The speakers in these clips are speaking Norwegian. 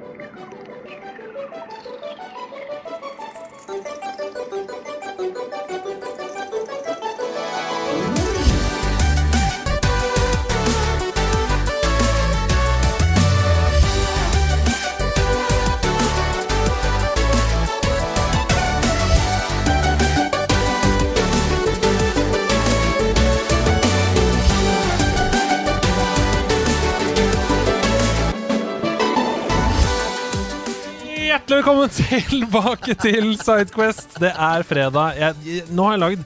Thank you. Velkommen tilbake til Sidequest. Det er fredag. Jeg, nå har jeg lagd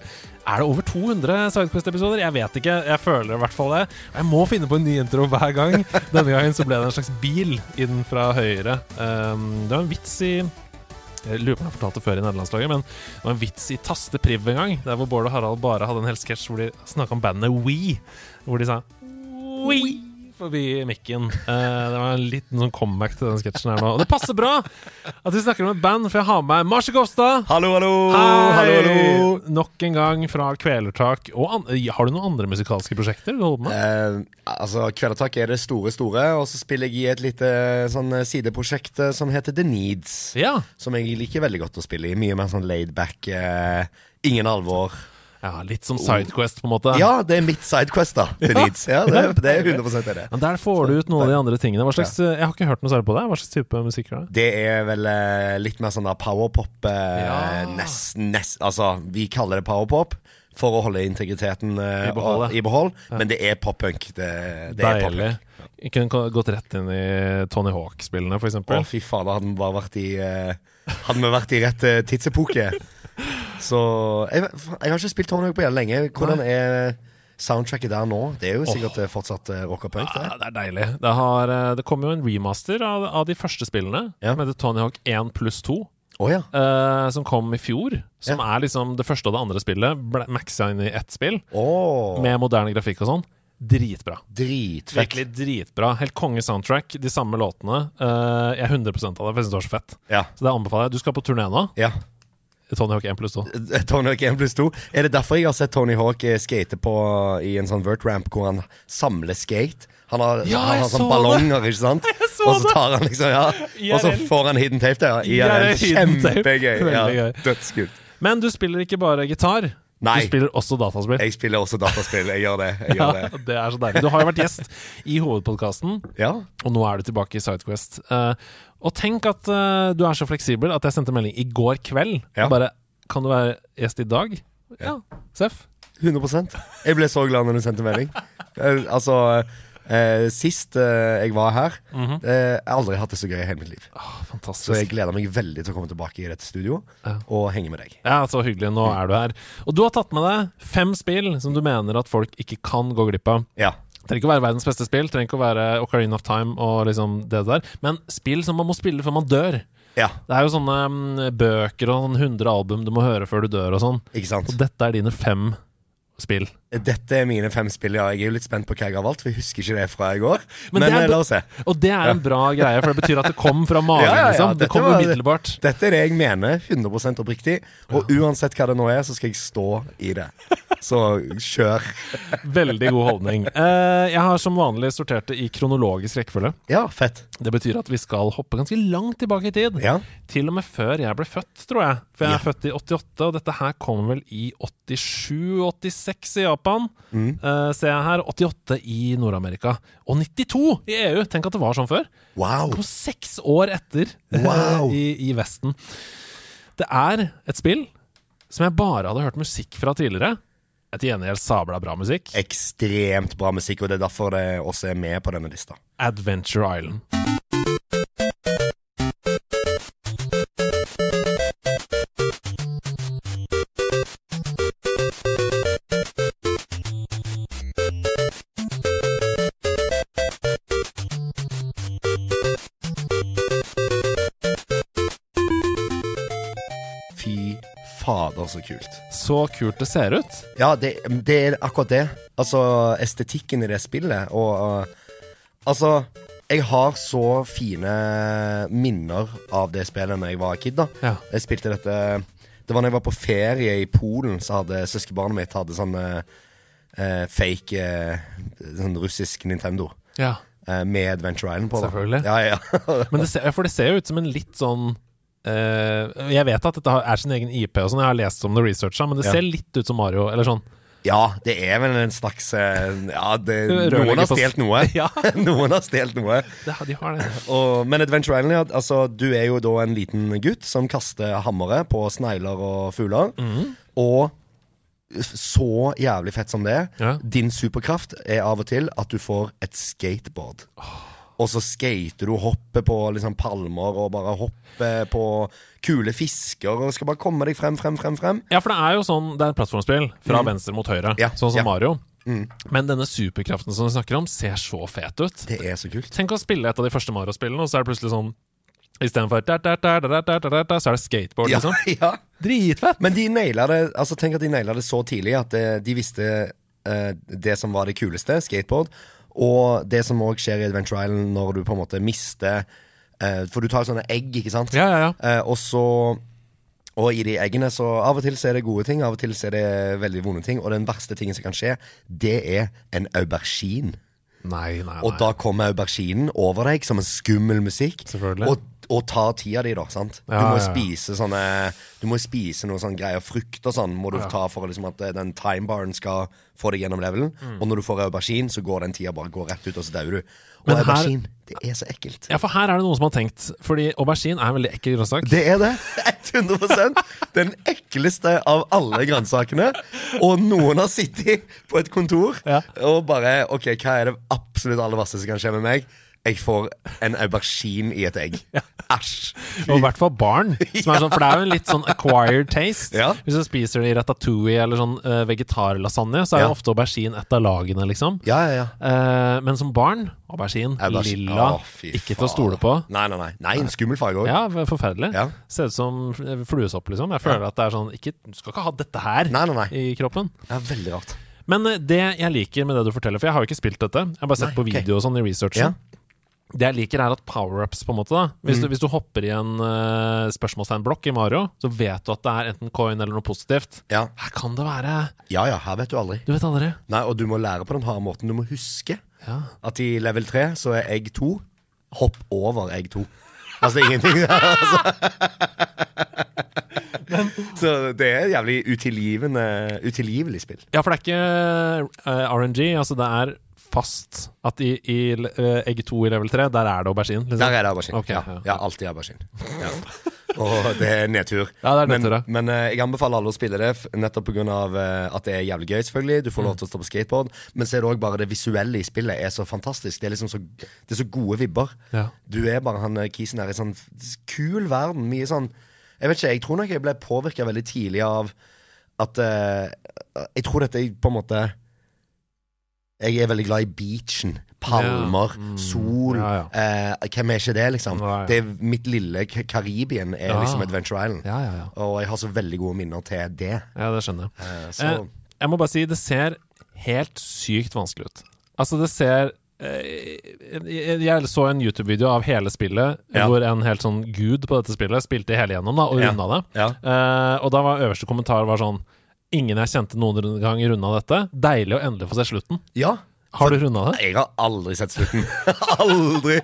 Er det over 200 Sidequest-episoder? Jeg vet ikke. Jeg føler i hvert fall det. Jeg må finne på en ny intro hver gang. Denne gangen så ble det en slags bil inn fra høyre. Um, det var en vits i jeg lurer på om jeg fortalte det før i nederlandslaget, men det var en vits i Taste Priv en gang, der hvor Bård og Harald bare hadde en hel sketsj hvor de snakka om bandet We. Hvor de sa We forbi mikken. Uh, det var en liten sånn comeback til den sketsjen her nå. Og det passer bra at vi snakker om et band, for jeg har med meg Marci Kofstad. Hallo, hallo! Hallo, hallo! Nok en gang fra Kvelertak. Har du noen andre musikalske prosjekter du holder med? Uh, altså, Kvelertak er det store, store, og så spiller jeg i et lite sånn sideprosjekt eh, som heter The Needs. Ja. Som jeg liker veldig godt å spille i. Mye mer sånn laidback, Uh, ingen alvor. Ja, litt som Sidequest, på en måte. Ja, det er mitt sidequest, da. Til Ja. Needs. Ja, det, det er 100 er det. Men der får du ut noen av de andre tingene. Slags, Jeg har ikke hørt noe særlig på det. Hva slags type musikk er det? Det er vel eh, litt mer sånn da powerpop eh, Ja. nest, nest, Altså, vi kaller det powerpop for å holde integriteten eh, I behold, i behold, men det er poppunk Det, det er Deilig. pop-punk. Kunne gått rett inn i Tony Hawk-spillene, f.eks. Å, fy fader, hadde vi bare vært i eh, Hadde vi vært i rett eh, tidsepoke. Så jeg, jeg har ikke spilt Tony Hawk på jævlig lenge. Hvordan er soundtracket der nå? Det er jo sikkert oh. fortsatt uh, rock og punk, det. Ja, det er deilig. Det, har, eh, det kom jo en remaster av, av de første spillene, Ja. heter Tony Hawk 1 pluss 2. Oh, ja. uh, som kom i fjor. Som er liksom det første og det andre spillet maxa inn i ett spill. oh. Med moderne grafikk og sånn. Dritbra. dritfett. Virkelig dritbra. Helt konge soundtrack. De samme låtene. Uh, jeg er 100 av det, for jeg syns det var så fett. Ja. Så det anbefaler jeg. Du skal på turné nå. ja. Tony Hawk 1 pluss 2. Tony Hawk 1 pluss 2. Er det derfor jeg har sett Tony Hawk eh, skate på i en sånn vert ramp hvor han samler skate? Han har, Ja, han har så sånn ballonger, ikke sant? Og så tar han liksom, ja Og så får han hidden tape der. Ja. Kjempegøy. Ja, Dødskult. Men du spiller ikke bare gitar. Nei. Du spiller også dataspill. Jeg spiller også dataspill. Jeg gjør det. Jeg Ja, gjør det. det er så deilig. Du har jo vært gjest i hovedpodkasten, Ja. og nå er du tilbake i Sidequest. Eh, og tenk at uh, du er så fleksibel at jeg sendte melding i går kveld. Ja. Og bare Kan du være gjest i dag? Ja. Seff. 100% Jeg ble så glad når du sendte melding. Eh, altså uh, Sist jeg var her Mhm. eh, Jeg har aldri hatt det så gøy i hele mitt liv. Oh, Så jeg gleder meg veldig til å komme tilbake i dette studio Ja. og henge med deg. Ja, Så hyggelig. Nå er du her. Og du har tatt med deg fem spill som du mener at folk ikke kan gå glipp av. Ja. Trenger ikke å være verdens beste spill, trenger ikke å være Ocarina of Time og liksom det der, men spill som man må spille før man dør. ja. Det er jo sånne um, bøker og sånn 100 album du må høre før du dør og sånn. Ikke sant? Og dette er dine fem spill. Dette er mine fem spill. Ja, Jeg er jo litt spent på hva jeg har valgt, for jeg husker ikke det fra i går. Men Men, eh, la oss se. Og det er en bra greie, for det betyr at det kom fra magen. Ja, ja, liksom. Det kom umiddelbart. Dette er det jeg mener, 100% oppriktig. Og uansett hva det nå er, så skal jeg stå i det. Så kjør. Veldig god holdning. Eh, jeg har som vanlig sortert det i kronologisk rekkefølge. Ja, fett. Det betyr at vi skal hoppe ganske langt tilbake i tid. Ja. Til og med før jeg ble født, tror jeg. For jeg Ja. er født i 88, og dette her kom vel i 87-86 i Japan. Mm. Eh, ser jeg her. 88 i Nord-Amerika. Og 92 i EU! Tenk at det var sånn før. Wow. På seks år etter eh, Wow. i, i Vesten. Det er et spill som jeg bare hadde hørt musikk fra tidligere. Et gjengjeld sabla bra musikk. Ekstremt bra musikk, og det er derfor det også er med på denne lista. Adventure Island. Så kult. Så kult det ser ut. Ja, det, det er akkurat det. Altså, estetikken i det spillet, og uh, Altså, jeg har så fine minner av det spillet når jeg var kid, da. Ja. Jeg spilte dette Det var når jeg var på ferie i Polen, så hadde søskenbarnet mitt hadde sånn uh, fake uh, Sånn russisk Nintendo. Ja. med Adventure Island på. Selvfølgelig. Ja, ja. Men det ser, for det ser jo ut som en litt sånn eh, Jeg vet at dette er sin egen IP, og sånn, jeg har lest om det researcha, men det Ja. ser litt ut som Mario. Eller sånn. ja, det er vel en slags eh, Ja, det, noen har stjålet noe. Ja, noen har stjålet noe. Ja, de har det. Og, men Adventure Island, altså, du er jo da en liten gutt som kaster hammere på snegler og fugler. Mm. Og så jævlig fett som det er, Ja. din superkraft er av og til at du får et skateboard. Og så skater du og hopper på liksom palmer og bare hopper på kule fisker og skal bare komme deg frem, frem, frem. frem Ja, for det er jo sånn Det er et plattformspill fra venstre mot høyre, Mm. Ja, sånn som ja. Mm. Mario. Men denne superkraften som du snakker om, ser så fet ut. Det er så kult. Tenk å spille et av de første Mario-spillene, og så er det plutselig sånn Istedenfor så er det skateboard, Ja, liksom. ja. Dritfett! Men de naila det Altså Tenk at de naila det så tidlig at de visste uh, det som var det kuleste, skateboard. Og det som òg skjer i Adventure Island når du på en måte mister eh, For du tar jo sånne egg, ikke sant? Ja, ja, ja. Eh, og så Og i de eggene så Av og til så er det gode ting, av og til så er det veldig vonde ting. Og den verste tingen som kan skje, det er en aubergine. Nei, nei, nei. Og da kommer auberginen over deg som en skummel musikk. Selvfølgelig. Og, og tar tida di, da. sant? Ja, du må ja, spise sånne Du må spise noe sånn greier. Frukt og sånn må du ta for liksom at eh, den timebaren skal få deg gjennom levelen. Mm. Og når du får aubergine, så går den tida bare går rett ut, og så dauer du. Og Men her- det er så ekkelt. Ja, for her er det noen som har tenkt Fordi aubergine er en veldig ekkel grønnsak. Det er det. 100% Den ekleste av alle grønnsakene. Og noen har sittet på et kontor og bare OK, hva er det absolutt aller verste som kan skje med meg? Jeg får en aubergine i et egg. Æsj. Og i hvert fall barn. Som sånn, for det er jo en litt sånn acquired taste. Ja. Hvis du spiser det i ratatouille eller sånn uh, vegetarlasagne, så er Ja. jo ofte aubergine et av lagene, liksom. Ja, ja, ja. Uh, men som barn, aubergine, Aubergine. lilla, oh, ikke ikke til å stole på. Nei, nei, nei. Nei, En skummel farge òg. Ja, forferdelig. Ja. Ser ut som fluesopp, liksom. Jeg føler at det er sånn ikke, Du skal ikke ha dette her Nei, nei, i kroppen. Det er veldig rart. Men eh, det jeg liker med det du forteller, for jeg har jo ikke spilt dette, jeg har bare sett på video okay. og sånn i researchen. Det jeg liker, er at power-ups, på en måte da Hvis, Mm. du, hvis du hopper i en uh, spørsmålstegnblokk i Mario, så vet du at det er enten coin eller noe positivt. Ja. Her kan det være ja ja, her vet du aldri. Du vet aldri. Nei, Og du må lære på den harde måten. Du må huske Ja. at i level 3 så er egg 2. Hopp over egg 2. Altså, det er ingenting altså. Så det er et jævlig utilgivende utilgivelig spill. ja, for det er ikke uh, RNG. Altså, det er fast at i, i eh, egg 2 i level 3, der er det aubergine. Liksom. Der er det aubergine. Okay, ja. ja. alltid aubergine. Ja. Og det er nedtur. Ja, det er nedtur, men, men eh, jeg anbefaler alle å spille det, nettopp pga. Uh, at det er jævlig gøy. selvfølgelig Du får Mm. lov til å stå på skateboard. Men så er det òg bare det visuelle i spillet er så fantastisk. Det er liksom så, det er så gode vibber. Ja. Du er bare han eh, kisen her i sånn kul verden. Mye sånn Jeg vet ikke, jeg tror nok jeg ble påvirka veldig tidlig av at uh, Jeg tror dette på en måte Jeg er veldig glad i beachen. Palmer, Ja, mm, sol. ja, ja. Eh, hvem er ikke det, liksom? Det er Mitt lille Karibien er liksom Adventure Island. Og jeg har så veldig gode minner til det. ja, det skjønner jeg. Eh, så Eh, jeg må bare si, det ser helt sykt vanskelig ut. Altså, det ser eh, jeg, så en YouTube-video av hele spillet, Ja. hvor en helt sånn gud på dette spillet spilte hele gjennom da, og Ja. det. ja. Uh, og da var øverste kommentar var sånn Ingen jeg kjente noen gang runda dette. Deilig å endelig få se slutten. ja. Har du runda det? Jeg har aldri sett slutten. aldri!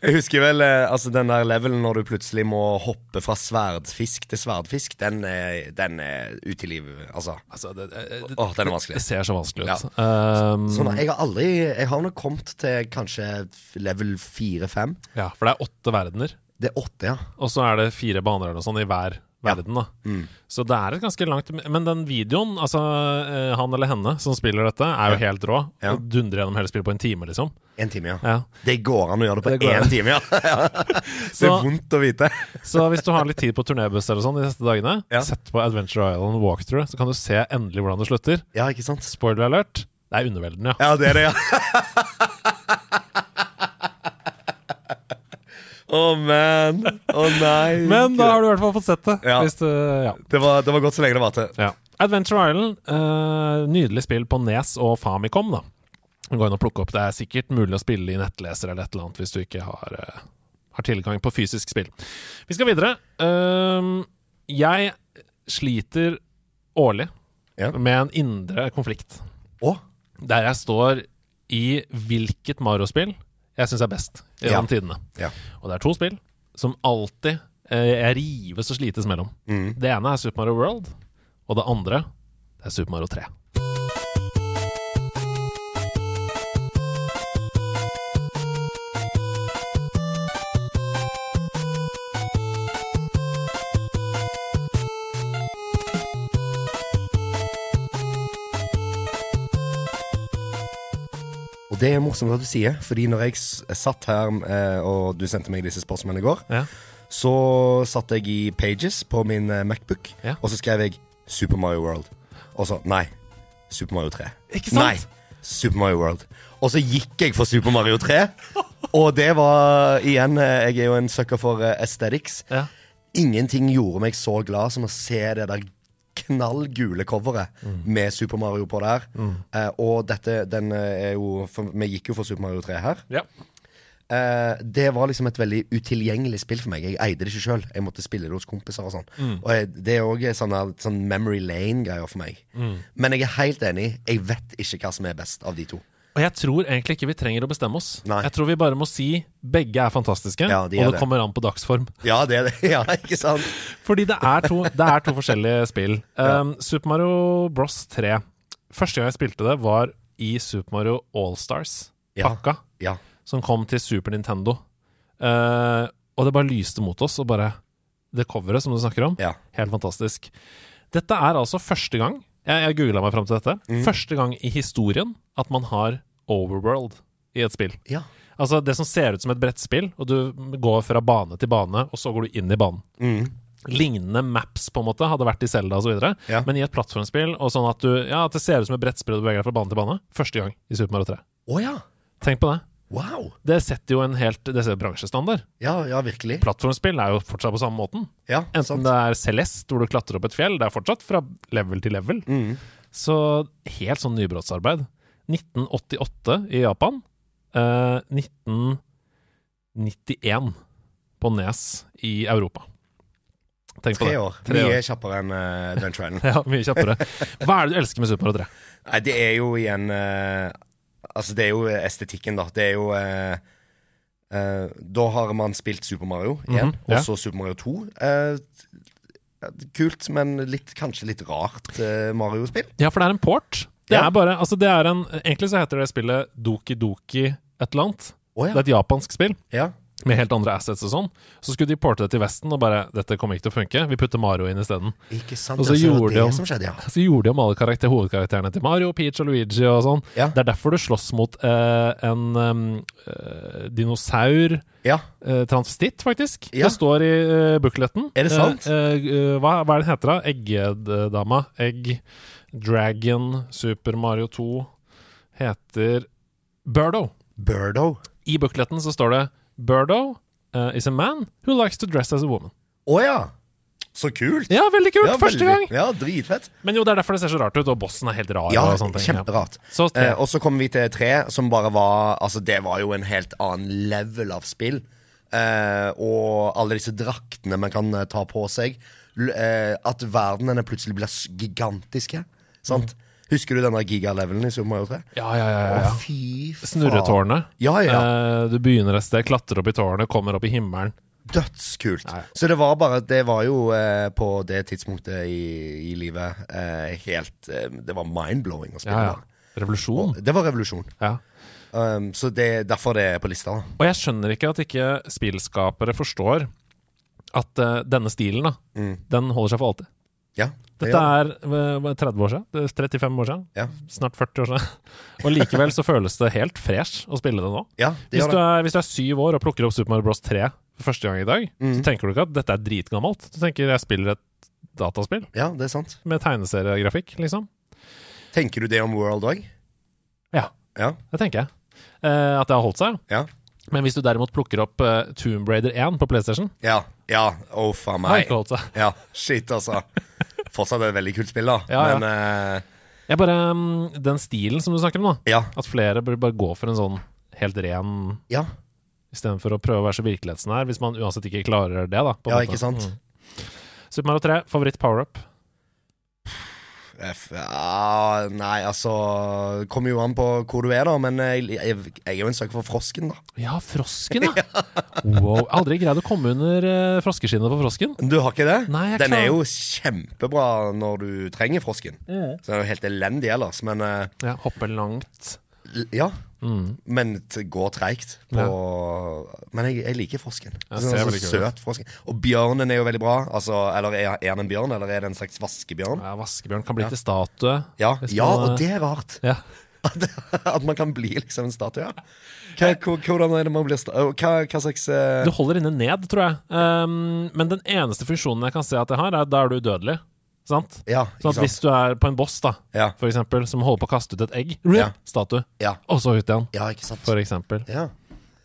Jeg husker vel eh, altså den der levelen når du plutselig må hoppe fra sverdfisk til sverdfisk. Den er, den er ute i livet, altså. Altså, det, det, det, Åh, den er vanskelig. det ser så vanskelig Ja. ut. så, Sånn, jeg har aldri Jeg har nok kommet til kanskje level fire-fem. ja, for det er åtte verdener, Det er åtte, ja. og så er det fire baner eller noe sånt i hver verden. da Mm. Så det er et ganske langt Men den videoen, altså eh, han eller henne som spiller dette, er jo Ja. helt rå. Ja. Og dundrer gjennom hele spillet på en time, liksom. En time, ja. Ja. Det går an å gjøre det på Det én time, ja. Det er vondt å vite. Så hvis du har litt tid på turnébuss eller sånn de neste dagene, sett på Adventure Island Walkthrough, så kan du se endelig hvordan det slutter. Ja, ikke sant? Spoiler alert. Det er underveldende, ja. Ja, det er det, ja. Å, man. Å, nei. Men da har du i hvert fall fått sett det. Ja. Du, ja. det, var, det var godt så lenge det varte. Ja. Adventure Island, Uh, nydelig spill på Nes og Famicom. da Gå inn og plukke opp. Det er sikkert mulig å spille i nettleser eller et eller annet hvis du ikke har, uh, har tilgang på fysisk spill. Vi skal videre. Uh, jeg sliter årlig Ja. med en indre konflikt. Oh. Der jeg står i hvilket Mario-spill jeg syns er best gjennom tidene. Ja. Og det er to spill som alltid eh, jeg rives og slites mellom. Mm. Det ene er Super Mario World, og det andre det er Super Mario 3. det er morsomt at du sier, fordi når jeg satt her, eh, og du sendte meg disse spørsmålene i går, Ja. så satt jeg i Pages på min eh, Macbook, Ja. og så skrev jeg Super Mario World. Og så nei, Super Mario 3. Ikke sant? Nei, Super Mario World. Og så gikk jeg for Super Mario 3. og det var igjen eh, Jeg er jo en sucker for eh, aesthetics. Ja. Ingenting gjorde meg så glad som å se det der knallgule coveret med Super Mario på der. Eh, og dette den eh, er jo for, Vi gikk jo for Super Mario 3 her. Ja. Eh, det var liksom et veldig utilgjengelig spill for meg. Jeg eide det ikke sjøl. Jeg måtte spille det hos kompiser og sånn. Og jeg, det er òg sånn, sånn memory lane-greier for meg. Men jeg er helt enig. Jeg vet ikke hva som er best av de to. Og jeg tror egentlig ikke vi trenger å bestemme oss. Nei. Jeg tror vi bare må si begge er fantastiske, Ja, de er og det det. kommer an på dagsform. Ja, det er det. Ja, ikke sant? Fordi det er to, det er to forskjellige spill. Um, Super Mario Bros 3 Første gang jeg spilte det, var i Super Mario Allstars-pakka, Ja. som kom til Super Nintendo. Uh, og det bare lyste mot oss, og bare Det coveret som du snakker om, Ja. helt fantastisk. Dette er altså første gang Jeg, jeg googla meg fram til dette. Mm. Første gang i historien at man har overworld i et spill. ja. Altså det som ser ut som et brettspill, og du går fra bane til bane, og så går du inn i banen. Mm. Lignende maps på en måte hadde vært i Zelda osv., Ja. men i et plattformspill, og sånn at du Ja, at det ser ut som et brettspill og du beveger deg fra bane til bane. Første gang i Super Mario 3. Oh, ja. Tenk på det. Wow. Det setter jo en helt Det setter bransjestandard. Ja, ja, virkelig. Plattformspill er jo fortsatt på samme måten. Ja, Enten sant. det er Celeste, hvor du klatrer opp et fjell, det er fortsatt fra level til level. Mm. Så helt sånn nybrottsarbeid. 1988 i Japan. Eh, 1991 på Nes i Europa. Tenk på Tre år. Tre Mye år. kjappere enn uh, den Island. Ja, mye kjappere. Hva er det du elsker med Super Mario 3? Nei, det er jo igjen eh, Altså, det er jo estetikken, da. Det er jo eh, eh, Da har man spilt Super Mario igjen, Mhm, ja. og så Super Mario 2. Eh, kult, men litt, kanskje litt rart eh, Mario-spill. Ja, for det er en port. Det Ja. er bare Altså, det er en Egentlig så heter det spillet Doki Doki et eller annet. Å Det er et japansk spill ja. Med helt andre assets og sånn. Så skulle de porte det til Vesten og bare Dette kommer ikke til å funke. Vi putter Mario inn isteden. Og så gjorde det de om- som skjedde, ja. Så gjorde de om alle karakter, hovedkarakterene til Mario, Peach og Luigi og sånn. Ja. Det er derfor du slåss mot eh, en eh, dinosaur Ja. eh, transvestitt, faktisk. Det står i uh, bukletten. Er det sant? Eh, eh, hva, hva er det den heter, da? Eggedama? Egg Dragon Super Mario 2 heter Birdo. Birdo. I bukletten så står det Birdo uh, is a man who likes to dress as a woman. Å ja! Så kult! Ja, veldig kult! Ja, Første veldig- gang! Ja, dritfett. Men jo, det er derfor det ser så rart ut, og bossen er helt rar. Ja, og sånne ting. Ja. kjemperart. Så. Eh, og så kommer vi til tre, som bare var Altså, det var jo en helt annen level av spill. Eh, og alle disse draktene man kan eh, ta på seg. Eh, at verdenene plutselig blir gigantiske. Sant? Husker du denne gigalevelen i Super Mario 3? Ja, ja, ja. ja, ja. Å, fy faen. Snurretårnet. Ja, ja. Eh, du begynner et sted, klatrer opp i tårnet, kommer opp i himmelen. Dødskult. Ja. Så det var bare Det var jo eh, på det tidspunktet i, i livet eh, helt eh, Det var mind-blowing å spille. Ja, ja. Revolusjon. Og Det var revolusjon. Ja. Um, så det er derfor det er på lista. da. Og jeg skjønner ikke at ikke spillskapere forstår at uh, denne stilen, da, Mm. den holder seg for alltid. Ja, Dette er eh, 30 år siden? Det er 35 år siden? Ja. Snart 40 år siden. Og likevel så føles det helt fresh å spille det nå. ja, det Hvis du, er, hvis du er syv år og plukker opp Super Mario Bros 3 for første gang i dag, Mm. så tenker du ikke at dette er dritgammelt. Du tenker jeg spiller et dataspill Ja, det er sant. med tegneseriegrafikk, liksom. Tenker du det om World òg? Ja, Ja. det tenker jeg. Eh, at det har holdt seg. Ja. Men hvis du derimot plukker opp uh, Tomb Raider 1 på PlayStation, Ja. ja. Oh, faen har meg. ikke holdt seg. Ja, shit, altså. Fortsatt et veldig kult spill, da. Ja, ja. Men eh, Jeg bare mm, Den stilen som du snakker om, da. ja. At flere bør bare gå for en sånn helt ren Ja. Istedenfor å prøve å være så virkelighetsnær, hvis man uansett ikke klarer det, da. på Ja, måte. ikke sant? Mm. Super Mario 3, favoritt power-up? Ja, nei, altså Kommer jo an på hvor du er, da. Men jeg, jeg, jeg er jo en søker for frosken, da. Ja, frosken, ja. Wow. Aldri greid å komme under uh, froskeskinnet på frosken. Du har ikke det? Nei, jeg Den klar- er jo kjempebra når du trenger frosken. Så den er jo helt elendig ellers. Men uh, Ja, Hoppe langt. Ja. Men det går treigt. Ja. Men jeg, jeg liker frosken. Jeg Sånn, ser sånn søt frosken. Og bjørnen er jo veldig bra. Altså, eller er, er han en bjørn, eller er det en slags vaskebjørn? Ja, Vaskebjørn kan bli Ja. til statue. Ja, ja og det er rart. Ja. At, man kan bli liksom en statue. Ja. Hva, hvordan er det man blir hva, hva slags uh... Du holder inne ned, tror jeg. Um, men den eneste funksjonen jeg kan se at jeg har, er da er du udødelig. Sant? Ja, Sånn at hvis du er på en boss, da, Ja, for eksempel, som holder på å kaste ut et egg, Ja. statue, ja, og så ut igjen, ja, ikke sant. for eksempel. Ja.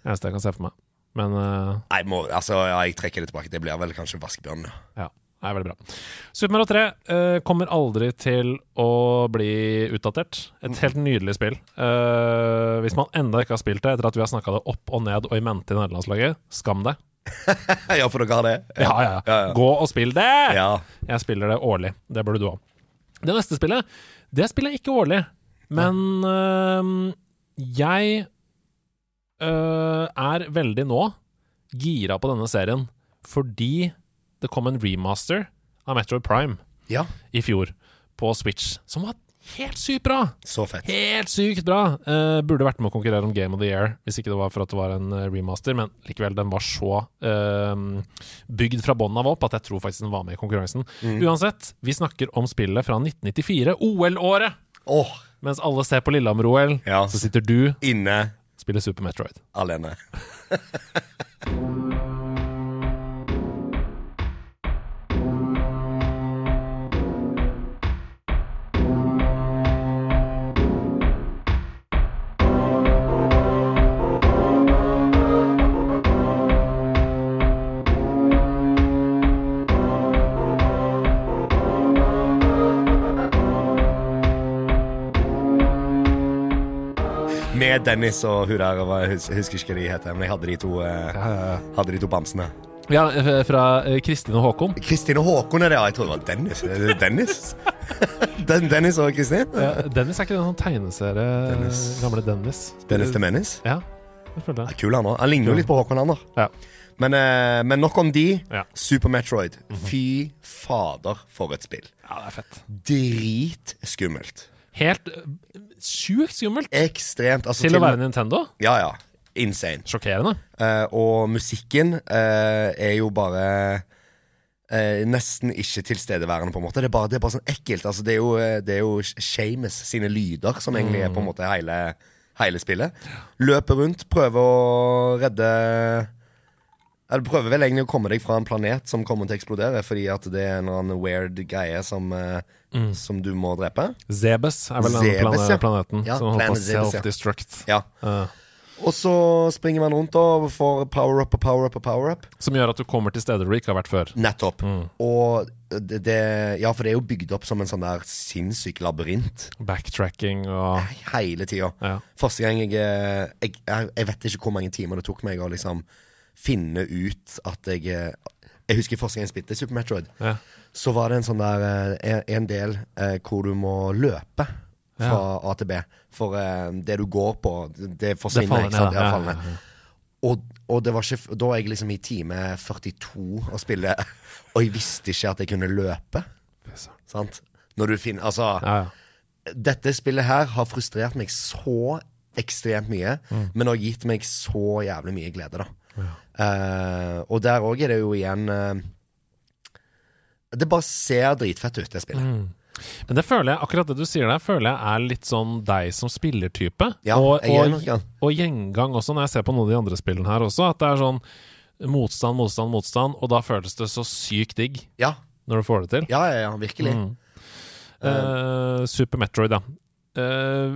Eneste jeg kan se for meg. Men uh, Nei, må, altså, ja, jeg trekker det tilbake. Det blir vel kanskje vaskebjørn. Ja. ja. Det er veldig bra. Super Mario 3 uh, kommer aldri til å bli utdatert. Et helt nydelig spill. Uh, hvis man enda ikke har spilt det etter at vi har snakka det opp og ned og i mente i nederlandslaget, skam deg. ja, for dere har det? Ja, ja, ja. Ja. Gå og spill det! Ja. Jeg spiller det årlig. Det burde du òg. Det neste spillet, det spiller jeg ikke årlig. Men øh, jeg øh, er veldig nå gira på denne serien fordi det kom en remaster av Metroid Prime ja. i fjor på Switch, som var helt sykt bra! Så fett. Helt sykt bra! Uh, burde vært med å konkurrere om Game of the Year, hvis ikke det var for at det var en eh, remaster, men likevel, den var så uh, bygd fra bånn av opp at jeg tror faktisk den var med i konkurransen. Uansett, vi snakker om spillet fra 1994, OL-året! Åh, Mens alle ser på Lillehammer-OL, Ja. så sitter du inne spiller Super Metroid. alene. Med Dennis og Hurra, jeg husker ikke hva de heter, men jeg hadde de to, eh, hadde de to bamsene. Ja, eh, fra eh, Kristin og Håkon. Kristin og Håkon er det, ja. Jeg trodde det var Dennis. Er Dennis? Den, Dennis og Kristin? Ja, Dennis er ikke den sånn tegneserie Dennis. Gamle Dennis. Dennis til Mennis? Ja, det føler jeg. Ja, Kul han òg. Han ligner jo litt på Håkon, han da. Ja. Men, men nok om de. Ja. Super Metroid. Fy fader, for et spill. ja, det er fett. Dritskummelt. Helt eh, sjukt skummelt Ekstremt. Altså, til å være Nintendo. Ja, ja. Insane. Sjokkerende. Uh, og musikken uh, er jo bare uh, nesten ikke tilstedeværende, på en måte. Det er bare, det er bare sånn ekkelt. Altså, det, er jo, det er jo Shames sine lyder som egentlig er på en måte hele, hele spillet. Løper rundt, prøver å redde Eller du prøver vel egentlig å komme deg fra en planet som kommer til å eksplodere, fordi at det er en eller annen weird greie som, eh, som du må drepe. Zebes er vel den Zebes, plane ja. planeten Ja, som holder på Planet self-destruct. Ja. Eh, Og så springer man rundt og får power up og power up og power up. som gjør at du kommer til steder du ikke har vært før. Nettopp. Mm. Og det, det Ja, for det er jo bygd opp som en sånn der sinnssyk labyrint Backtracking og hele tida. ja. Første gang jeg, eh, jeg jeg Jeg vet ikke hvor mange timer det tok meg å liksom finne ut at jeg eh, Jeg husker første gang jeg spilte Super Metroid. Ja. Så var det en sånn der eh, en, del eh, hvor du må løpe fra A til B. For eh, det du går på, det Det forsvinner. faller ikke sant? ned. Ja, Ja, faller ja, ja. Og, og det var ikke, da var jeg liksom i time 42 og spille, og jeg visste ikke at jeg kunne løpe. Sant? Når du finner Altså, Ja, ja. dette spillet her har frustrert meg så ekstremt mye, Mm. men har gitt meg så jævlig mye glede, da. Uh, og der òg er det jo igjen eh, Det bare ser dritfett ut, det spillet. Mm. Men det føler jeg, akkurat det du sier der, føler jeg er litt sånn deg som spillertype. Ja, og, og, og gjengang også, når jeg ser på noen av de andre spillene her også, at det er sånn motstand, motstand, motstand, og da føles det så sykt digg Ja, når du får det til. ja, ja, ja virkelig. Mm. Uh, Super Metroid, ja. Uh,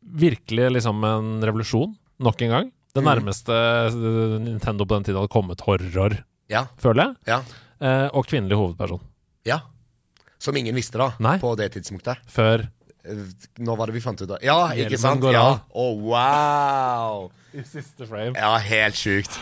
virkelig liksom en revolusjon, nok en gang. Det Mm. nærmeste Nintendo på den tiden hadde kommet horror, Ja, føler jeg. ja, Uh, og kvinnelig hovedperson. Ja. Som ingen visste, da, Nei. på det tidspunktet. Før Nå var det vi fant ut av Ja, ikke Hjelmen sant? går Ja. av. Å, wow! i siste frame. Ja, helt sjukt.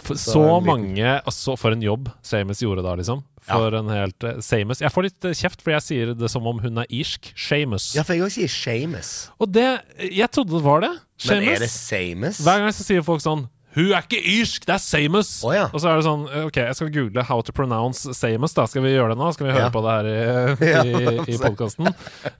For, Så så mange altså, For en jobb Seamus gjorde da, liksom. For en helt uh, Seamus Jeg får litt uh, kjeft, for jeg sier det som om hun er irsk. Seamus. Ja, for jeg òg sier Shamus. Og det Jeg trodde det var det. Men er det. Samus? Hver gang så sier folk sånn Hun er ikke irsk, det er Samus! Oh, ja. Og så er det sånn Ok, jeg skal google how to pronounce Samus. Da skal vi gjøre det nå. Skal vi høre Ja. på det her i, i, i podkasten.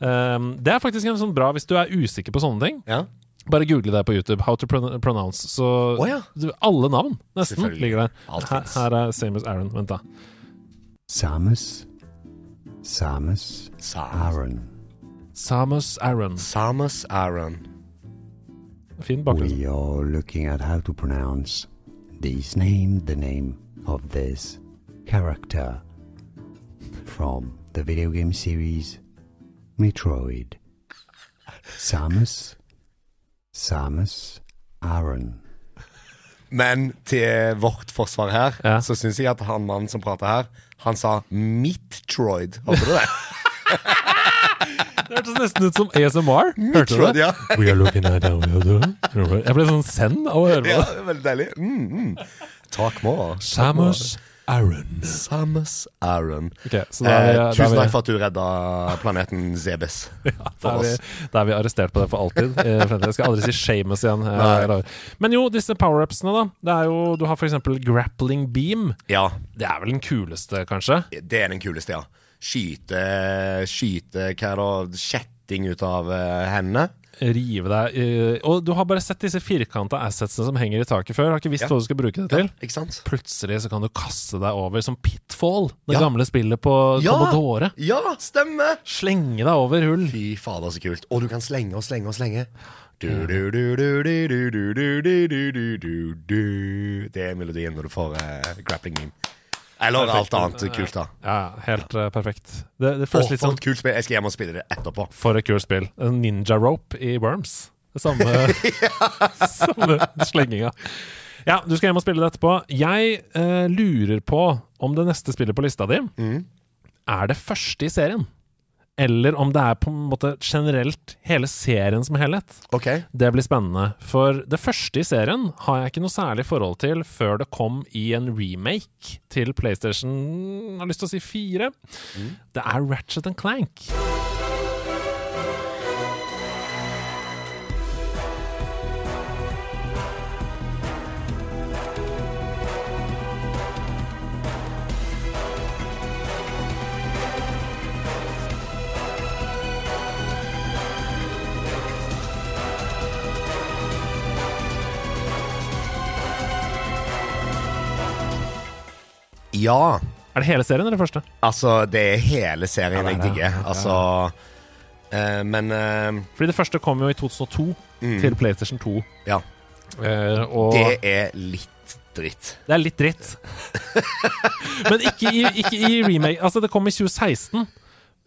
Um, det er faktisk en sånn bra hvis du er usikker på sånne ting. Ja. Bare google det på YouTube. How to pronounce. Så oh, ja. du, alle navn nesten ligger der. Her, her er Samus Aron. Vent, da. Samus, Samus, Sa Aaron. Samus Aron. Samus Aron. Fin bakgrunn. We are looking at how to pronounce this name, the name of this character from the video game series Metroid. Samus, Samus, Aaron. Men til vårt forsvar her, Ja. så syns jeg at han mannen som prater her, han sa Meatroid. Hørte du det? Det hørtes nesten ut som ASMR. Hørte du det? ja. We are looking at how we do. Jeg ble sånn send av å høre på ja. det. Veldig deilig. Mm, mm. Takk more. Samus Aron. Samus Aron. Ok, så da vi, Eh, tusen takk for at du redda planeten Zebes for vi, oss. da er vi arrestert på det for alltid. Jeg skal aldri si Shamus igjen. eh, Nei. Men jo, disse power-upsene, da. Det er jo, du har eksempel grappling beam. Ja, Det er vel den kuleste, kanskje? det er den kuleste, ja skyte, skyte hva da, kjetting ut av hendene. Rive deg Og du har bare sett disse firkanta assetsene som henger i taket før. Har ikke visst ja. hva du skal bruke det til. Ja, Plutselig så kan du kaste deg over som Pitfall, det ja. gamle spillet på Commodore. Ja, stemme! Slenge deg over hull. Fy fader, så kult. Og du kan slenge og slenge og slenge. Det er melodien når du får uh, grappling meme. Eller Perfekt. alt annet kult, da. Ja, helt uh, perfekt. Det, det føles oh, litt for sånn et kult spill. Jeg skal hjem og spille det etterpå. For et kult spill. Ninja rope i Worms. Det samme, samme slenginga. Ja, du skal hjem og spille det etterpå. Jeg uh, lurer på om det neste spillet på lista di er det første i serien. Eller om det er på en måte generelt hele serien som helhet. Okay. Det blir spennende. For det første i serien har jeg ikke noe særlig forhold til før det kom i en remake til PlayStation Jeg har lyst til å si 4. Det er Ratchet and Clank. Ja. Er det hele serien eller det første? Altså, det er hele serien er jeg digger. Altså eh, Men eh, Fordi det første kom jo i 2002 til PlayStation 2. ja. Eh, og Det det, er litt dritt. det er litt dritt. Men ikke i, ikke i remake. Altså, det kom i 2016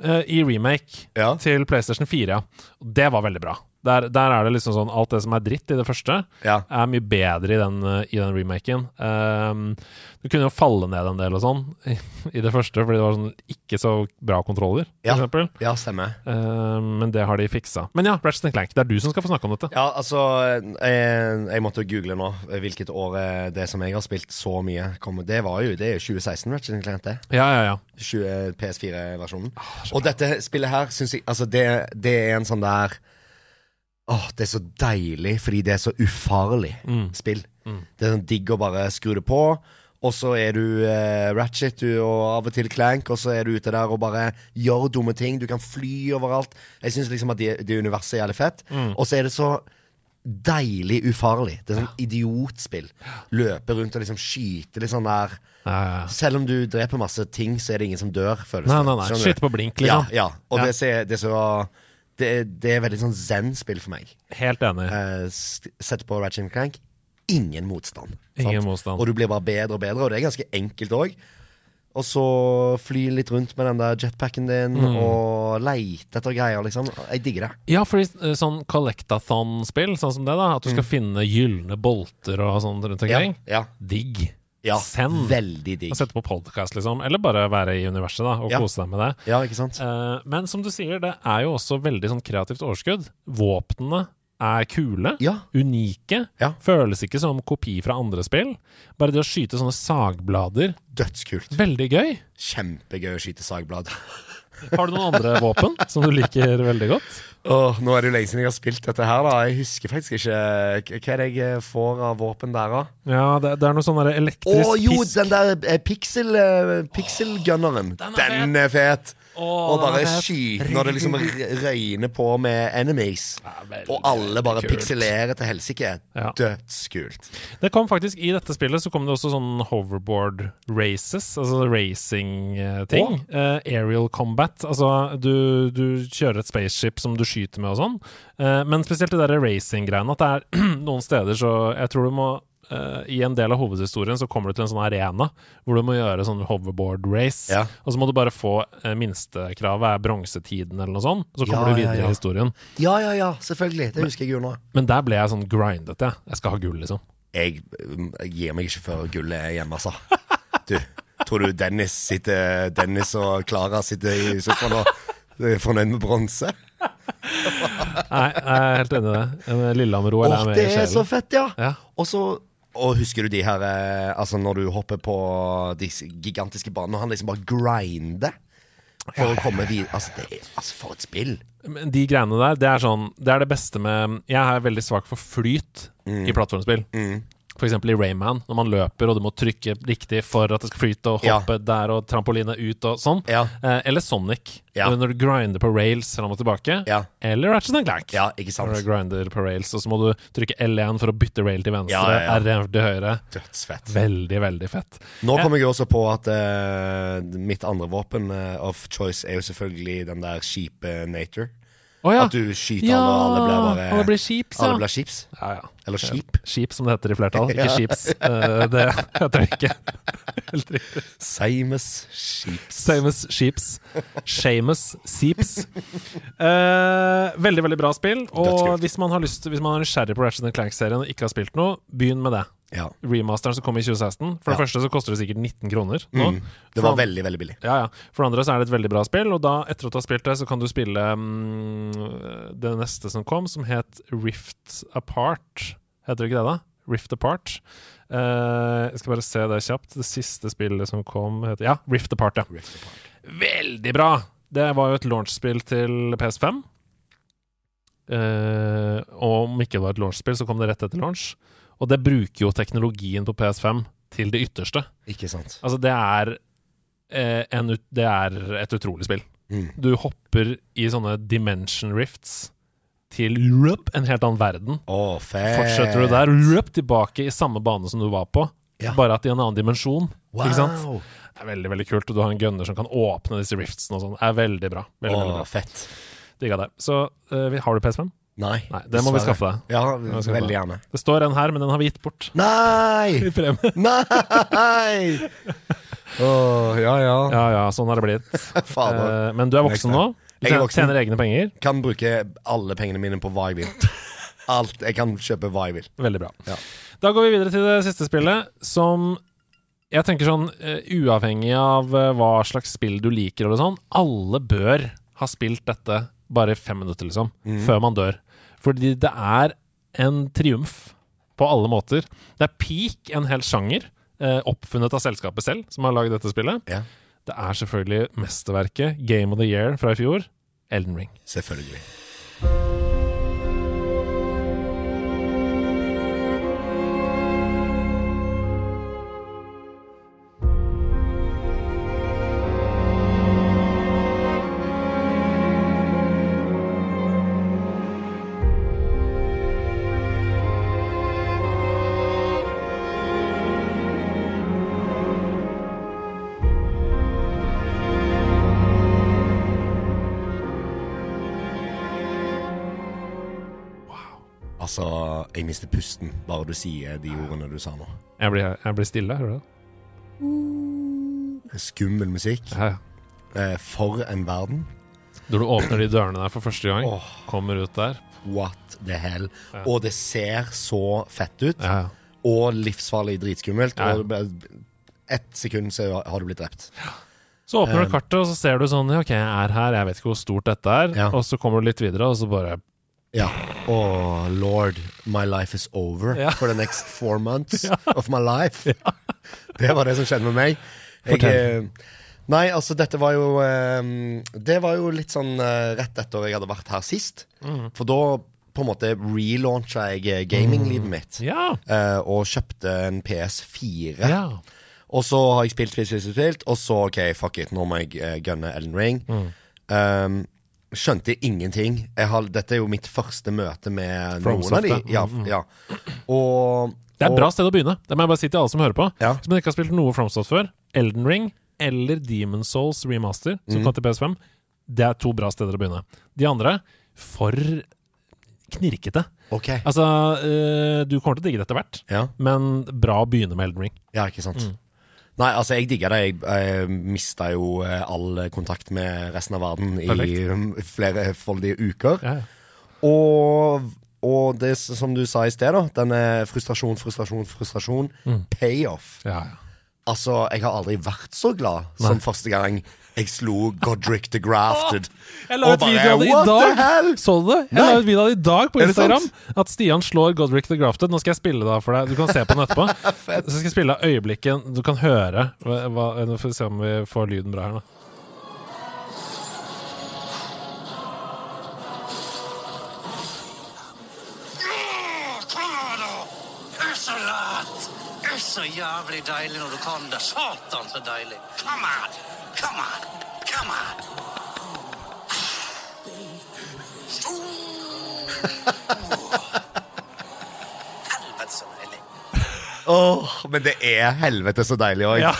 eh, i remake Ja. til PlayStation 4. ja. Og det var veldig bra. Der, der er det liksom sånn alt det som er dritt i det første, Ja. er mye bedre i den, eh, i den remaken. Um, du kunne jo falle ned en del og sånn i, i det første, fordi det var sånn ikke så bra kontroller, Ja. eksempel. Ja, stemmer. Um, men det har de fiksa. Men ja, Ratchet Clank, det er du som skal få snakke om dette. Ja, altså jeg, jeg måtte google nå hvilket år eh, det som jeg har spilt så mye, kom. Det var jo det er jo 2016, Ratchet Clank, det. Ja, ja, ja. 20 PS4-versjonen. Og dette spillet her syns jeg Altså, det, det er en sånn der Åh, det er så deilig, fordi det er så ufarlig spill. Det er sånn digg å bare skru det på, og så er du eh, Ratchet du, og av og til Clank, og så er du ute der og bare gjør dumme ting. Du kan fly overalt. Jeg syns liksom at det, det universet er jævlig fett. Og så er det så deilig ufarlig. Det er sånn idiotspill. Løpe rundt og liksom skyte litt sånn der ja, ja. selv om du dreper masse ting, så er det ingen som dør, føles Nei, det. nei, nei. Du? Skyte på blink, liksom. Ja, ja. Og Ja. Det, det, er så, det, det er veldig sånn zen-spill for meg. Helt enig. Uh, Sette Sett på Ratchet Clank, ingen motstand. Ingen sant? motstand. Og du blir bare bedre og bedre, og det er ganske enkelt òg. Og så fly litt rundt med den der jetpacken din Mm. og leite etter greier, liksom. Jeg digger det. Ja, fordi eh, sånn collectathon-spill, sånn som det, da, at du skal finne gylne bolter og sånn rundt omkring, Ja, ja, digg. Ja. Send. Veldig digg. Og sette på podkast, liksom. Eller bare være i universet da og Ja. kose deg med det. Ja, ikke sant? Uh, men som du sier, det er jo også veldig sånn kreativt overskudd. Våpnene er kule. Ja. Unike. Ja. Føles ikke som kopi fra andre spill. Bare det å skyte sånne sagblader, Dødskult. veldig gøy. Kjempegøy å skyte sagblad. Har du noen andre våpen som du liker veldig godt? Åh, nå er det jo lenge siden jeg har spilt dette her, da. Jeg husker faktisk ikke Hva er det jeg får av våpen der, da? Ja, det, det er noe sånn elektrisk jo, pisk. den der eh, pixel, eh, pixelgunneren. Den er Den er fet. Åh, Og bare skyte når det liksom røyner på med enemies. veldig, Og alle bare kult. pikselerer til helsike. Ja. Dødskult. Det kom faktisk I dette spillet så kom det også sånn hoverboard races, altså racing-ting. Eh, aerial combat. Altså du, du kjører et spaceship som du skyter med og sånn. Uh, men spesielt det der racing-greiene. At det er noen steder så Jeg tror du må eh, I en del av hovedhistorien så kommer du til en sånn arena hvor du må gjøre sånn hoverboard race. Ja. Og så må du bare få uh, minstekravet er bronsetiden eller noe sånt. Og så kommer Ja, du videre ja. i historien. Ja, ja, ja, selvfølgelig. Det husker jeg jo nå. Men der ble jeg sånn grindet, jeg. Jeg skal ha gull, liksom. Jeg, jeg gir meg ikke før gullet er hjemme, altså. Du, tror du Dennis sitter Dennis og Klara sitter i sofaen og er fornøyd med bronse? Nei, jeg er helt enig i det. Eh, Lillehammer-OL er med det er så fett, ja! Ja. Og så og husker du de her eh, Altså når du hopper på de gigantiske banene, og han liksom bare grinder for å komme videre. Altså, det er, altså, for et spill! Men de greiene der, det er sånn Det er det beste med Jeg er veldig svak for flyt i plattformspill. Mm. Eksempel i Rayman, når man løper og du må trykke riktig for at det skal flyte, og Ja. hoppe der og trampoline ut og sånn. Ja. Eh, eller Sonic, Ja. når du grinder på rails fram og tilbake. Ja. Eller Ratchet and Clank. Ja, ikke Når du grinder på rails, og så må du trykke L1 for å bytte rail til venstre, Ja, ja, ja. R1 til høyre. Dødsfett. Veldig, veldig fett. Nå kommer jeg også på at uh, mitt andre våpen uh, of choice er jo selvfølgelig den der skipnator. Å ja! At du skyter ja! alle, og alle blir bare alle blir sheeps, ja. Alle blir ja, ja. Eller skip. Skip, som det heter i flertall. Ikke chips. skips. Eh, det heter det ikke. Helt riktig. Seimes skips. Famous Sheeps. Shamus Seeps. Uh, veldig, veldig bra spill. Og hvis man har lyst Hvis man er nysgjerrig på Ratchet Clank-serien og ikke har spilt noe, begynn med det. Ja. Remasteren som kom i 2016. For det Ja. første så koster det sikkert 19 kroner nå. Mm. Det var veldig, veldig billig. Ja, ja. For det andre så er det et veldig bra spill, og da, etter at du har spilt det, så kan du spille um, det neste som kom, som het Rift Apart. Heter det ikke det, da? Rift Apart. Uh, jeg skal bare se det kjapt. Det siste spillet som kom, heter Ja, Rift Apart, ja. Veldig bra! Det var jo et launchspill til PS5. Uh, og om ikke det var et launchspill, så kom det rett etter launch. Og det bruker jo teknologien på PS5 til det ytterste. Ikke sant. Altså, det er, eh, en, det er et utrolig spill. Mm. Du hopper i sånne dimension rifts til rup, en helt annen verden. Oh. Fortsetter du der, rup, tilbake i samme bane som du var på, Ja. bare at i en annen dimensjon. Wow. Ikke sant? Det er veldig veldig kult, og du har en gunner som kan åpne disse riftsene og sånn. Det er veldig bra. Veldig, veldig bra. fett. Digga det. Så uh, har du PS5? Nei. Nei, det må vi skaffe deg. Ja, skaffe veldig gjerne. Det står en her, men den har vi gitt bort. Nei! I premie. Nei! oh, ja, ja. Ja ja, sånn har det blitt. Fader. Eh, men du er voksen nå. Du Jeg voksen. tjener egne penger. Kan bruke alle pengene mine på hva jeg vil. Alt. Jeg kan kjøpe hva jeg vil. Veldig bra. Ja. Da går vi videre til det siste spillet, som jeg tenker sånn uh, Uavhengig av uh, hva slags spill du liker, eller sånn, alle bør ha spilt dette bare fem minutter, liksom, før man dør. Fordi det er en triumf på alle måter. Det er peak en hel sjanger, eh, oppfunnet av selskapet selv, som har lagd dette spillet. Ja, Det er selvfølgelig mesterverket, Game of the Year fra i fjor, Elden Ring. selvfølgelig. Mister pusten bare du sier de ordene du sa nå. Jeg blir, jeg blir stille, hører du det? Skummel musikk. Ja, ja. Eh, for en verden. Når du åpner de dørene der for første gang, oh, kommer ut der What the hell. Ja. Og det ser så fett ut. Ja, ja. Og livsfarlig dritskummelt. Ja. Og ett sekund så har du blitt drept. Så åpner du Um, kartet, og så ser du sånn Ok, jeg er her, jeg vet ikke hvor stort dette er. Ja. Og så kommer du litt videre, og så bare Ja. Oh, lord, my life is over Ja. for the next four months of my life. Det var det som skjedde med meg. Jeg, eh, nei, altså, dette var jo eh, Det var jo litt sånn eh, rett etter jeg hadde vært her sist. Mm. For da på en måte relauncha jeg gaminglivet mitt. Ja. eh, og kjøpte en PS4. ja. Og så har jeg spilt, spilt, spilt, spilt, og så OK, fuck it, nå må jeg uh, gunne Elden Ring. Mm. Um, skjønte ingenting. Jeg har, dette er jo mitt første møte med noen av de. Ja, ja. Og Det er et og- bra sted å begynne. Det må jeg bare si til alle som hører på. Ja. Som ikke har spilt noe FromSoft før. Elden Ring eller Demon Souls Remaster, som Mm. kom til PS5. Det er to bra steder å begynne. De andre for knirkete. Okay. Altså, eh, du kommer til å digge det etter hvert, Ja, men bra å begynne med Elden Ring. ja ikke sant. Mm. Nei, altså, jeg digga det. Jeg, jeg mista jo eh, all kontakt med resten av verden i Perfekt. i flerefoldige uker. Ja, ja. Og, og det som du sa i sted, da. Denne frustrasjon, frustrasjon, frustrasjon. Mm. Payoff. Ja, ja. Altså, jeg har aldri vært så glad som første gang jeg slo Godric the Grafted. Jeg la ut video av det i dag. Så du det? Jeg Nei. la ut video av det i dag på Instagram. At Stian slår Godric the Grafted. Nå skal jeg spille det da for deg. Du kan se på den etterpå. Så skal jeg spille av øyeblikket Du kan høre hva, hva, Nå får vi se om vi får lyden bra her, da. Så jævlig deilig når du kan det. Satan, så deilig. Come on! Come on! Come on! Helvete, så deilig. Åh, men det er helvete så deilig òg. Ja.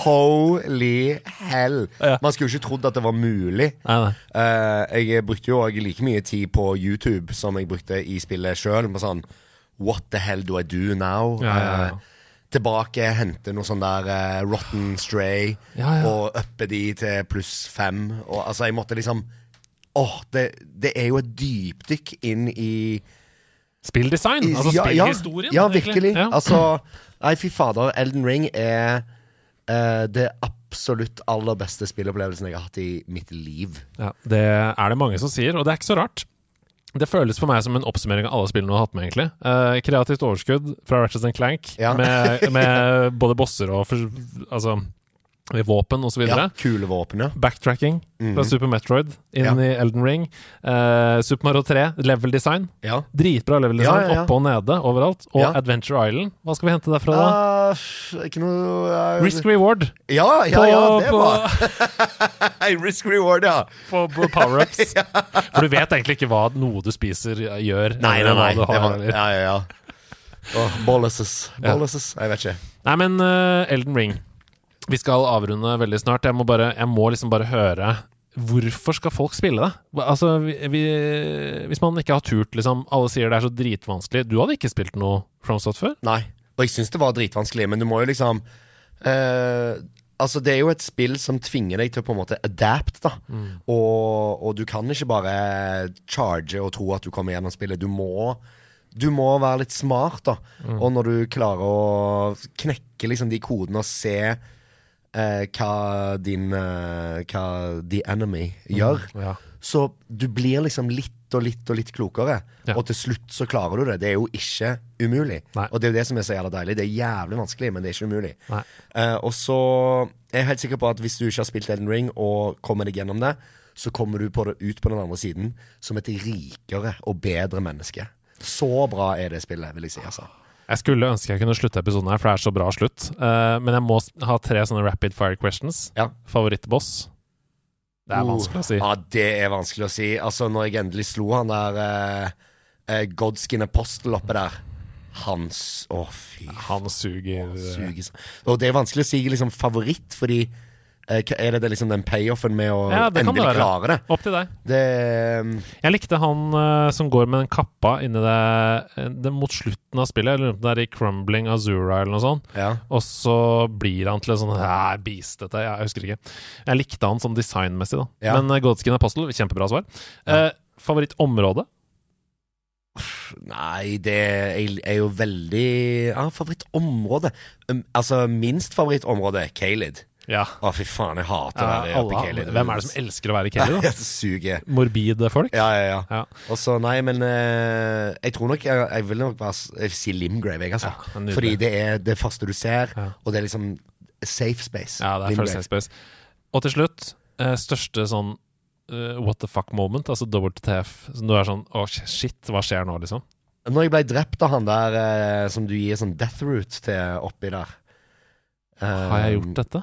Holy hell. Ja. Man skulle jo ikke trodd at det var mulig. Nei, nei. Eh, jeg brukte jo også like mye tid på YouTube som jeg brukte i spillet sjøl. Sånn What the hell do I do now? Ja, ja, ja. Tilbake, hente noe sånn der uh, Rotten Stray, Ja, ja. og uppe de til pluss fem. Og, altså, jeg måtte liksom Åh, det, det er jo et dypdykk inn i Spilldesign. i- Altså ja, spillhistorien. Ja, virkelig. Altså, nei, fy fader. Elden Ring er uh, det absolutt aller beste spillopplevelsen jeg har hatt i mitt liv. Ja, det er det mange som sier, og det er ikke så rart. Det føles for meg som en oppsummering av alle spillene du har hatt med, egentlig. uh, kreativt overskudd fra Ratchet Clank, Ja. med, med både bosser og for, altså, våpen osv. Ja, kule våpen, ja. Backtracking fra Super Metroid inn. Ja. i Elden Ring. Eh, Super Mario 3, level design. ja. Dritbra level design, oppe og nede, overalt. Og. Adventure Island. Hva skal vi hente derfra, da? Uh, ikke noe uh, Risk reward Ja, ja, ja, det var Hey, Risk reward, ja. på, på power-ups. For du vet egentlig ikke hva noe du spiser, gjør. Nei, nei, nei. har, var, ja, ja, ja. Oh, Bolluses. Bolluses. Jeg vet ikke. Nei, men eh, Elden Ring. Vi skal avrunde veldig snart. Jeg må, bare, jeg må liksom bare høre Hvorfor skal folk spille det? Altså, vi, vi, Hvis man ikke har turt, liksom Alle sier det er så dritvanskelig. Du hadde ikke spilt noe Fromsot før? Nei. Og jeg syns det var dritvanskelig, men du må jo liksom uh, Altså, det er jo et spill som tvinger deg til å på en måte adapt, da. Og, og du kan ikke bare charge og tro at du kommer gjennom spillet. Du må du må være litt smart, da. Og når du klarer å knekke liksom de kodene og se eh, hva din eh, Hva the enemy gjør, Ja. så du blir liksom litt og litt og litt klokere. Ja. Og til slutt så klarer du det. Det er jo ikke umulig. Nei. Og det er jo det som er så jævla deilig. Det er jævlig vanskelig, men det er ikke umulig. Nei. Eh, og så er jeg helt sikker på at hvis du ikke har spilt Elden Ring og kommer deg gjennom det, så kommer du på det, ut på den andre siden som et rikere og bedre menneske. Så bra er det spillet, vil jeg si. altså. Jeg skulle ønske jeg kunne slutte episoden her, for det er så bra slutt. Uh, men jeg må ha tre sånne rapid fire questions. Ja. Favorittboss? Det er vanskelig å si. Ja, det er vanskelig å si. Altså, når jeg endelig slo han der uh, uh, Godskin Apostle oppe der Hans Å, fy Han suger suger Og det er vanskelig å si liksom favoritt, fordi eh, Er det, det liksom den payoffen med å Ja, endelig være. klare det? Opp til deg. Det um... Jeg likte han uh, som går med den kappa inni det, eh, det mot slutten av spillet. Eller det er i Crumbling Azura eller noe sånt. Ja. Og så blir han til en sånn beastete. Jeg husker ikke. Jeg likte han sånn designmessig, da. Ja. Men uh, Godskin Apostle, kjempebra svar. Uh, Favorittområde? Nei, det er, er jo veldig Ja, favorittområde um, Altså, minst favorittområde Kalid. Ja. Å, fy faen, jeg hater å være alle, Kelly. hvem er det som elsker å være Kelly, da? Suger. Morbide folk? Ja, ja, ja. Ja. Og så, nei, men eh, jeg tror nok Jeg, jeg vil nok bare s- si Limgrave, jeg, altså. Ja, nydelig. Fordi det er det første du ser, Ja. og det er liksom safe space. Ja, det er Limgrave. Safe Space. Og til slutt, eh, største sånn eh, what the fuck moment, altså WTF. Som du er sånn Å, shit, hva skjer nå, liksom? Når jeg ble drept av han der eh, som du gir sånn death route til oppi der Har jeg gjort dette?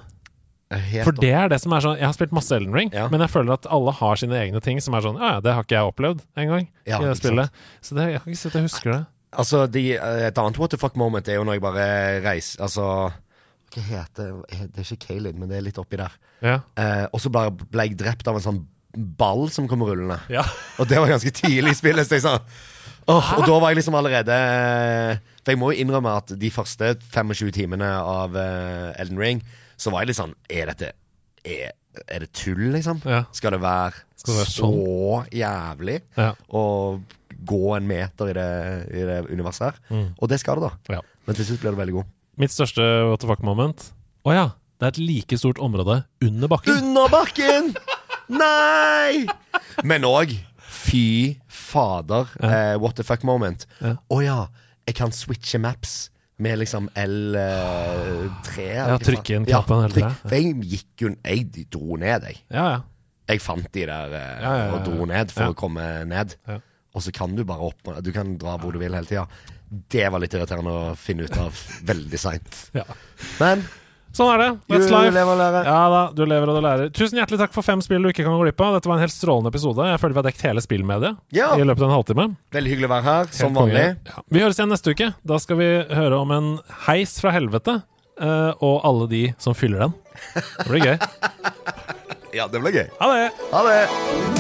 For det er det som er sånn Jeg har spilt masse Elden Ring, Ja. men jeg føler at alle har sine egne ting som er sånn Ja, ja, det har ikke jeg opplevd engang Ja, i det spillet. spillet. Så det, jeg kan ikke si at jeg husker det. Altså, de, et annet what the fuck moment er jo når jeg bare reiser Altså Hva heter det? Det er ikke Kaylin, men det er litt oppi der. Ja. Eh, og så ble, ble jeg drept av en sånn ball som kommer rullende. ja. Og det var ganske tidlig i spillet. Så jeg sa Oh, og da var jeg liksom allerede For jeg må jo innrømme at de første 25 timene av eh, Elden Ring, så var jeg litt sånn Er dette Er, er det tull, liksom? Ja. Skal det være, Skal det være så jævlig Ja. å gå en meter i det, i det universet her? Og det skal det, da. Ja. Men til slutt blir det veldig god. Mitt største what the fuck moment Å ja, det er et like stort område under bakken. Under bakken! Nei! Men òg Fy fader, eh, what the fuck moment. Å Ja. ja. jeg kan switche maps med liksom L3. Ja, trykke inn knappen L3, ja. For jeg gikk jo Jeg dro ned, jeg. Ja, ja. Jeg fant de der eh, Ja, og dro ned for å komme ned. Ja. Og så kan du bare opp Du kan dra hvor du vil hele tida. Det var litt irriterende å finne ut av veldig seint. ja. Men Sånn er det. That's du lever og lærer. Ja da, du lever og du lærer. Tusen hjertelig takk for fem spill du ikke kan gå glipp av. Dette var en helt strålende episode. Jeg føler vi har dekket hele spillmediet Ja. i løpet av en halvtime. Veldig hyggelig å være her, Helt som vanlig. Ja. Vi høres igjen neste uke. Da skal vi høre om en heis fra helvete. uh, og alle de som fyller den. Det blir gøy. Ja, det blir gøy. Ha det! Ha det!